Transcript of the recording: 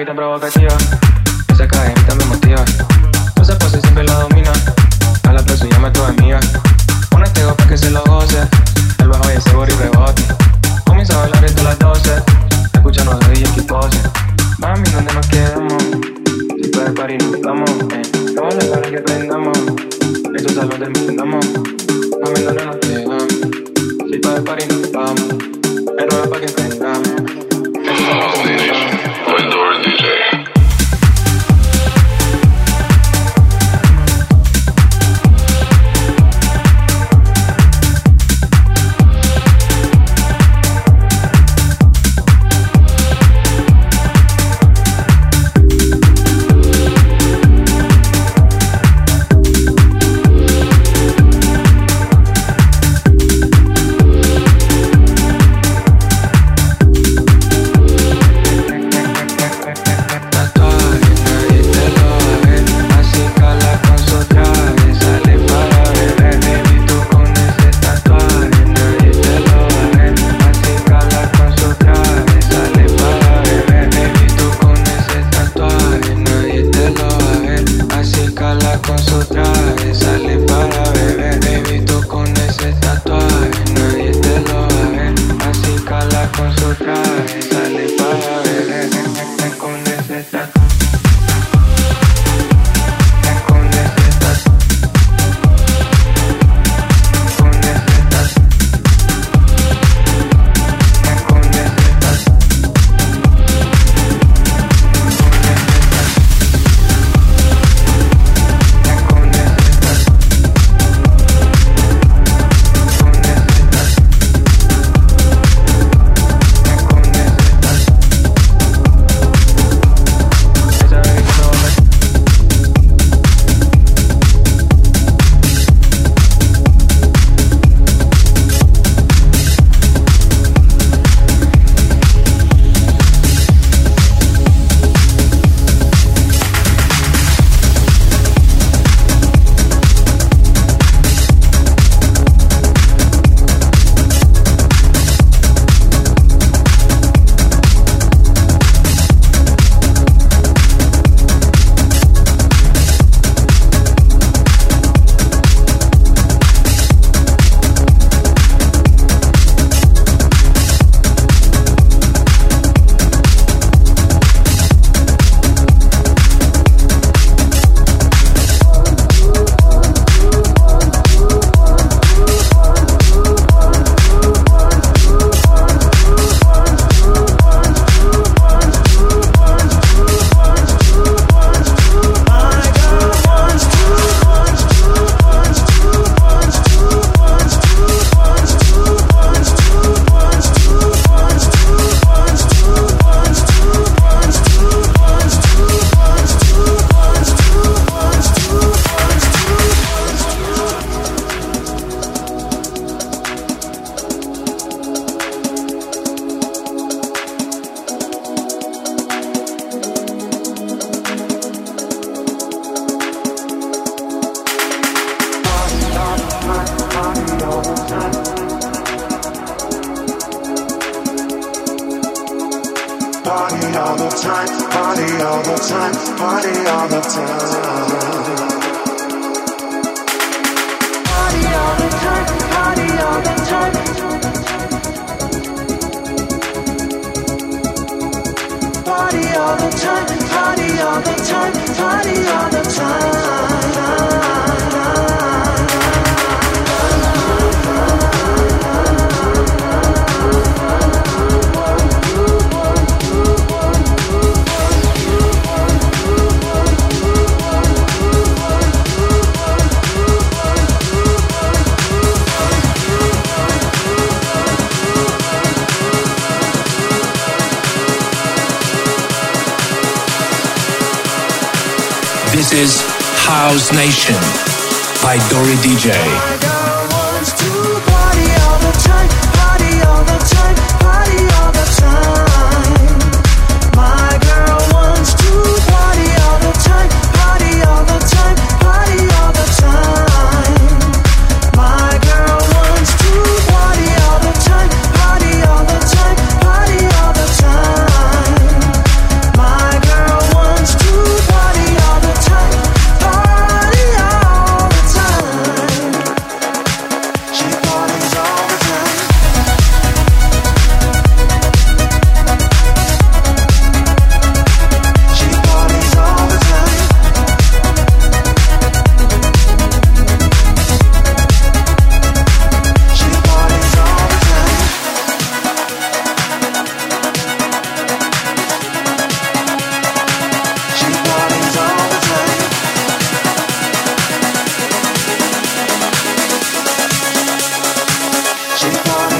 vida provocativa. Esa cadenita me motiva. party all the time. House Nation by Dori DJ. searching for